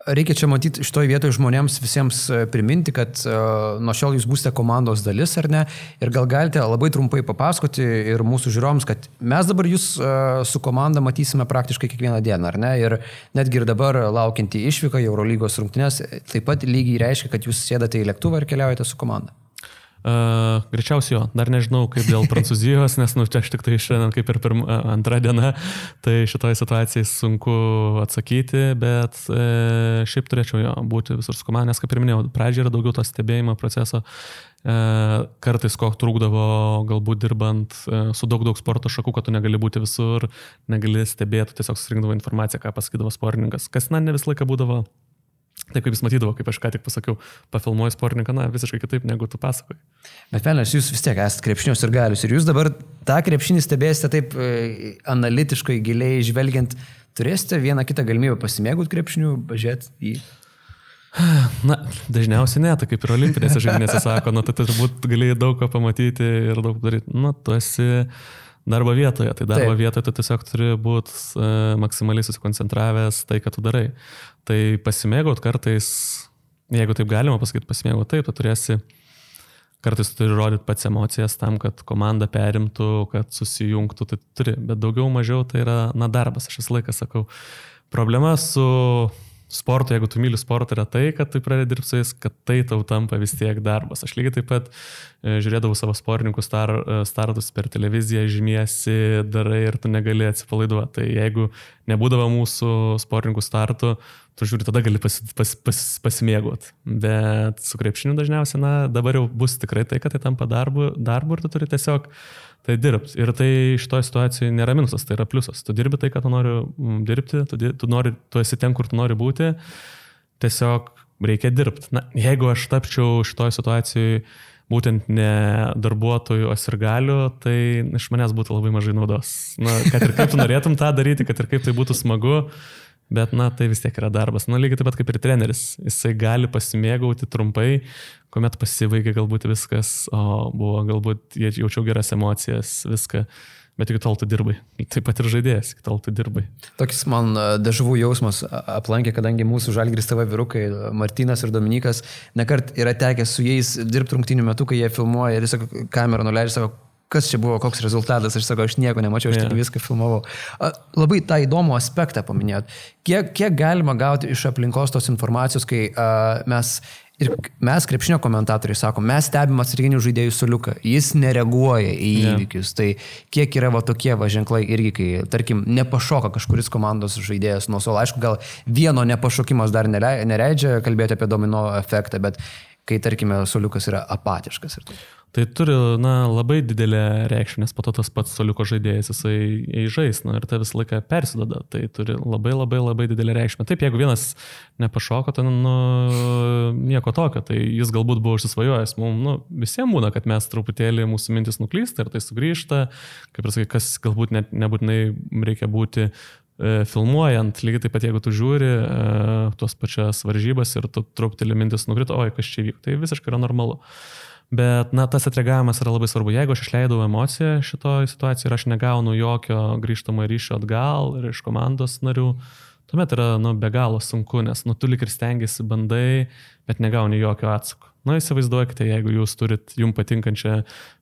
Reikia čia matyti šitoje vietoje žmonėms visiems e, priminti, kad uh, nuo šiol jūs būsite komandos dalis ar ne. Ir gal galite labai trumpai papasakoti ir mūsų žiūrovams, kad mes dabar jūs uh, su komanda matysime praktiškai kiekvieną dieną, ar ne. Ir netgi ir dabar laukianti išvyka į Eurolygos rungtynės taip pat lygiai reiškia, kad jūs sėdate į lėktuvą ir keliaujate su komanda. Uh, greičiausiai jo, dar nežinau kaip dėl Prancūzijos, nes nu, čia aš tik tai šiandien kaip ir pirma, antra diena, tai šitoje situacijai sunku atsakyti, bet uh, šiaip turėčiau jo būti visur su komanda, nes kaip ir minėjau, pradžioje yra daugiau to stebėjimo proceso, uh, kartais ko trūkdavo galbūt dirbant uh, su daug daug sporto šakų, kad tu negali būti visur, negali stebėti, tiesiog surinkdavo informaciją, ką pasakydavo sportininkas, kas na ne visą laiką būdavo Taip kaip jis matydavo, kaip aš ką tik pasakiau, pafilmuoju sportininką, na, visiškai kitaip negu tu pasakoji. Bet Velnės, jūs vis tiek esate krepšinios ir galius. Ir jūs dabar tą krepšinį stebėsite taip e, analitiškai, giliai žvelgiant, turėsite vieną kitą galimybę pasimėgauti krepšinių, pažiūrėti į... Na, dažniausiai ne, tai kaip ir olimpinėse žaidynėse sako, nu, tai turbūt galėjai daug ko pamatyti ir daug daryti. Nu, tu esi darbo vietoje. Tai darbo Taip. vietoje tu tiesiog turi būti e, maksimaliai susikoncentravęs tai, ką tu darai. Tai pasimėgaut kartais, jeigu taip galima pasakyti, pasimėgaut taip, tu turėsi, kartais tu turi rodyti pats emocijas tam, kad komanda perimtų, kad susijungtų, tai turi, bet daugiau mažiau tai yra, na, darbas, aš visą laiką sakau. Problema su sporto, jeigu tu myli sportą, yra tai, kad tu pradedi dirbti su jais, kad tai tau tampa vis tiek darbas. Aš lygiai taip pat e, žiūrėdavau savo sportininkų star, e, startus per televiziją, žymiesi, darai ir tu negali atsipalaiduoti. Tai jeigu nebūdavo mūsų sportininkų startų, tu žiūri, tada gali pas, pas, pas, pasimėgoti. Bet su krepšiniu dažniausiai, na, dabar jau bus tikrai tai, kad tai tampa darbu, darbu ir tu turi tiesiog tai dirbti. Ir tai šitoje situacijoje nėra minusas, tai yra pliusas. Tu dirbi tai, ką tu nori mm, dirbti, tu, tu, nori, tu esi ten, kur tu nori būti, tiesiog reikia dirbti. Na, jeigu aš tapčiau šitoje situacijoje būtent ne darbuotojų, o sirgalių, tai iš manęs būtų labai mažai naudos. Na, kad ir kaip tu norėtum tą daryti, kad ir kaip tai būtų smagu, Bet, na, tai vis tiek yra darbas. Na, lygiai taip pat kaip ir treneris. Jisai gali pasimėgauti trumpai, kuomet pasibaigė galbūt viskas, o buvo galbūt jaučiau geras emocijas, viską. Bet iki tol tu dirbai. Taip pat ir žaidėjas, iki tol tu dirbai. Tokis man dažvų jausmas aplankė, kadangi mūsų žalgris tavo vyrukai, Martinas ir Dominikas, nekart yra tekę su jais dirbti rungtinių metų, kai jie filmuoja ir tiesiog kamerą nuleidžia savo kas čia buvo, koks rezultatas, aš sakau, aš nieko nemačiau, aš yeah. tik viską filmavau. Labai tą įdomų aspektą paminėjot. Kiek, kiek galima gauti iš aplinkos tos informacijos, kai uh, mes Ir mes, krepšinio komentatoriai, sakom, mes stebim atsarginių žaidėjų suliuką, jis nereaguoja į įvykius. Yeah. Tai kiek yra va tokie va ženklai irgi, kai, tarkim, nepašoka kažkuris komandos žaidėjas nuo suolo. Aišku, gal vieno nepašokimas dar neleidžia kalbėti apie domino efektą, bet kai, tarkime, suliukas yra apatiškas. Ir tai. Tai turi, na, labai didelę reikšmę, nes po to tas pats soliuko žaidėjas, jisai įžais, na, ir tai visą laiką persidada. Tai turi labai labai labai didelę reikšmę. Taip, jeigu vienas nepašoko, tai, nu, nieko tokio, tai jis galbūt buvo užsisvajojęs. Mums, nu, visiems būna, kad mes truputėlį mūsų mintis nuklysta ir tai sugrįžta, kaip ir sakai, kas galbūt net nebūtinai reikia būti e, filmuojant, lygiai taip pat jeigu tu žiūri e, tuos pačias varžybas ir tu truputėlį mintis nukrito, oi, kas čia vyko, tai visiškai yra normalu. Bet, na, tas atreagavimas yra labai svarbu. Jeigu aš išleidau emociją šitoje situacijoje ir aš negaunu jokio grįžtamo ryšio atgal ir iš komandos narių, tuomet yra, nu, be galo sunku, nes, nu, tu lik ir stengiasi, bandai, bet negauni jokio atsako. Na, įsivaizduokite, jeigu jūs turit jum patinkančią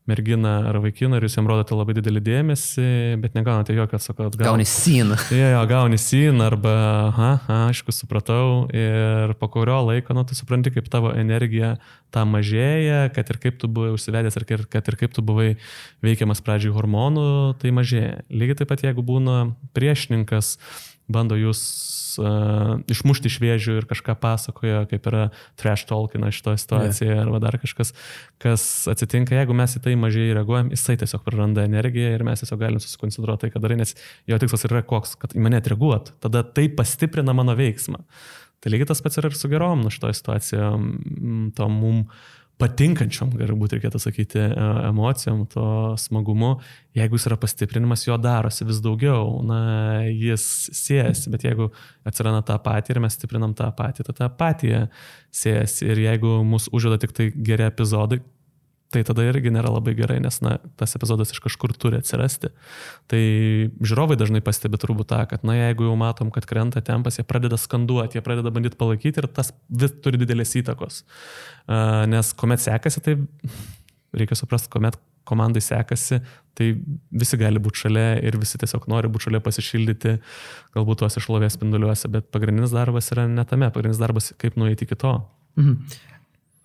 merginą ar vaikiną ir jūs jam rodote labai didelį dėmesį, bet negaunate jokio atsako atgal. Gauni syną. Jo, jo, gauni syną arba, aha, aha, aišku, supratau. Ir po kurio laiko, nu, tu supranti, kaip tavo energija tą mažėja, kad ir kaip tu buvai užsivedęs, ir kad ir kaip tu buvai veikiamas pradžiai hormonų, tai mažėja. Lygiai taip pat, jeigu būna priešininkas, bando jūs uh, išmušti iš vėžių ir kažką pasakoja, kaip yra trash talkina šitoje situacijoje yeah. arba dar kažkas, kas atsitinka, jeigu mes į tai mažai reaguojam, jisai tiesiog praranda energiją ir mes tiesiog galim susikoncentruoti tai, ką darai, nes jo tikslas yra koks, kad į mane reaguotų. Tada tai pastiprina mano veiksmą. Tai lygiai tas pats yra ir su gerom, nu šitoje situacijoje, to mums patinkančiom, galbūt reikėtų sakyti, e, emocijom, to smagumu, jeigu jis yra pastiprinimas, jo darosi vis daugiau, na, jis siejasi, bet jeigu atsiranda tą patį ir mes stiprinam tą patį, tai tą patį siejasi. Ir jeigu mus užveda tik tai geri epizodai, tai tada irgi nėra labai gerai, nes na, tas epizodas iš kažkur turi atsirasti. Tai žiūrovai dažnai pastebi turbūt tą, kad na, jeigu jau matom, kad krenta tempas, jie pradeda skanduoti, jie pradeda bandyti palaikyti ir tas vis turi didelės įtakos. Nes kuomet sekasi, tai reikia suprasti, kuomet komandai sekasi, tai visi gali būti šalia ir visi tiesiog nori būti šalia pasišildyti, galbūt tuos išlovės spinduliuose, bet pagrindinis darbas yra ne tame, pagrindinis darbas kaip nueiti iki to. Mhm.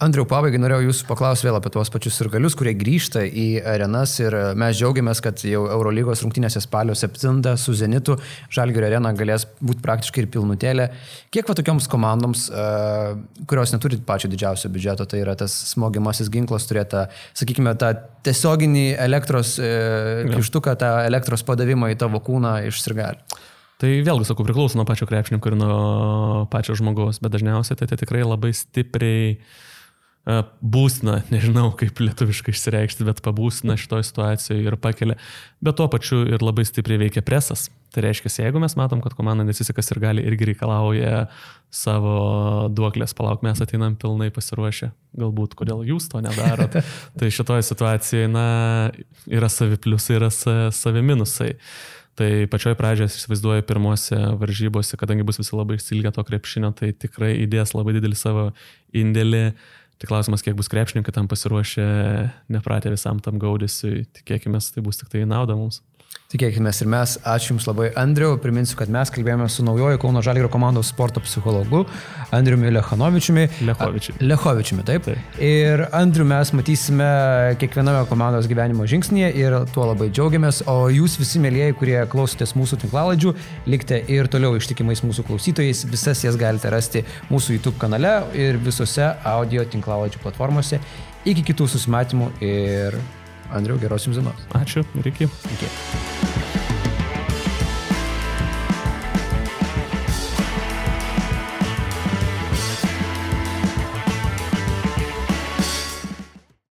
Andriu, pabaigai norėjau jūsų paklausti vėl apie tuos pačius sirgalius, kurie grįžta į arenas ir mes džiaugiamės, kad jau Eurolygos rungtynėse spalio 7 su Zenitu Žalgirio arena galės būti praktiškai ir pilnutėlė. Kiek va tokioms komandoms, kurios neturi pačio didžiausio biudžeto, tai yra tas smogiamasis ginklas, turėtų, sakykime, tą tiesioginį elektros kištuką, tą elektros padavimą į tavo kūną iš sirgalių? Tai vėlgi, sakau, priklauso nuo pačio krepšininko ir nuo pačio žmogaus, bet dažniausiai tai, tai tikrai labai stipriai uh, būsna, nežinau kaip lietuviškai išsireikšti, bet pabūsna šitoje situacijoje ir pakelia, bet tuo pačiu ir labai stipriai veikia presas. Tai reiškia, jeigu mes matom, kad komanda nesisikas ir gali irgi reikalauja savo duoklės, palauk, mes ateinam pilnai pasiruošę, galbūt kodėl jūs to nedarot. tai šitoje situacijoje, na, yra savi pliusai, yra savi minusai. Tai pačioj pradžioje, aš įsivaizduoju, pirmose varžybose, kadangi bus visi labai išsilgę to krepšinio, tai tikrai įdės labai didelį savo indėlį uh, Tai klausimas, kiek bus krepšininkai tam pasiruošę, nepratę visam tam gaudėsi, tikėkime, tai bus tik tai nauda mums. Tikėkime ir mes. Ačiū Jums labai, Andriu. Priminsiu, kad mes kalbėjome su naujoju Kauno Žalgėrio komandos sporto psichologu Andriumi Lechanovičiumi. Lechovičiumi. Lechovičiumi, taip. taip. Ir Andriu mes matysime kiekviename komandos gyvenimo žingsnėje ir tuo labai džiaugiamės. O jūs visi mėlyjeji, kurie klausotės mūsų tinklaladžių, likite ir toliau ištikimais mūsų klausytojais. Visas jas galite rasti mūsų YouTube kanale ir visose audio tinklaladžių platformose. Iki kitų susimatymų ir Andriu, geros jums dienos. Ačiū ir iki. Iki.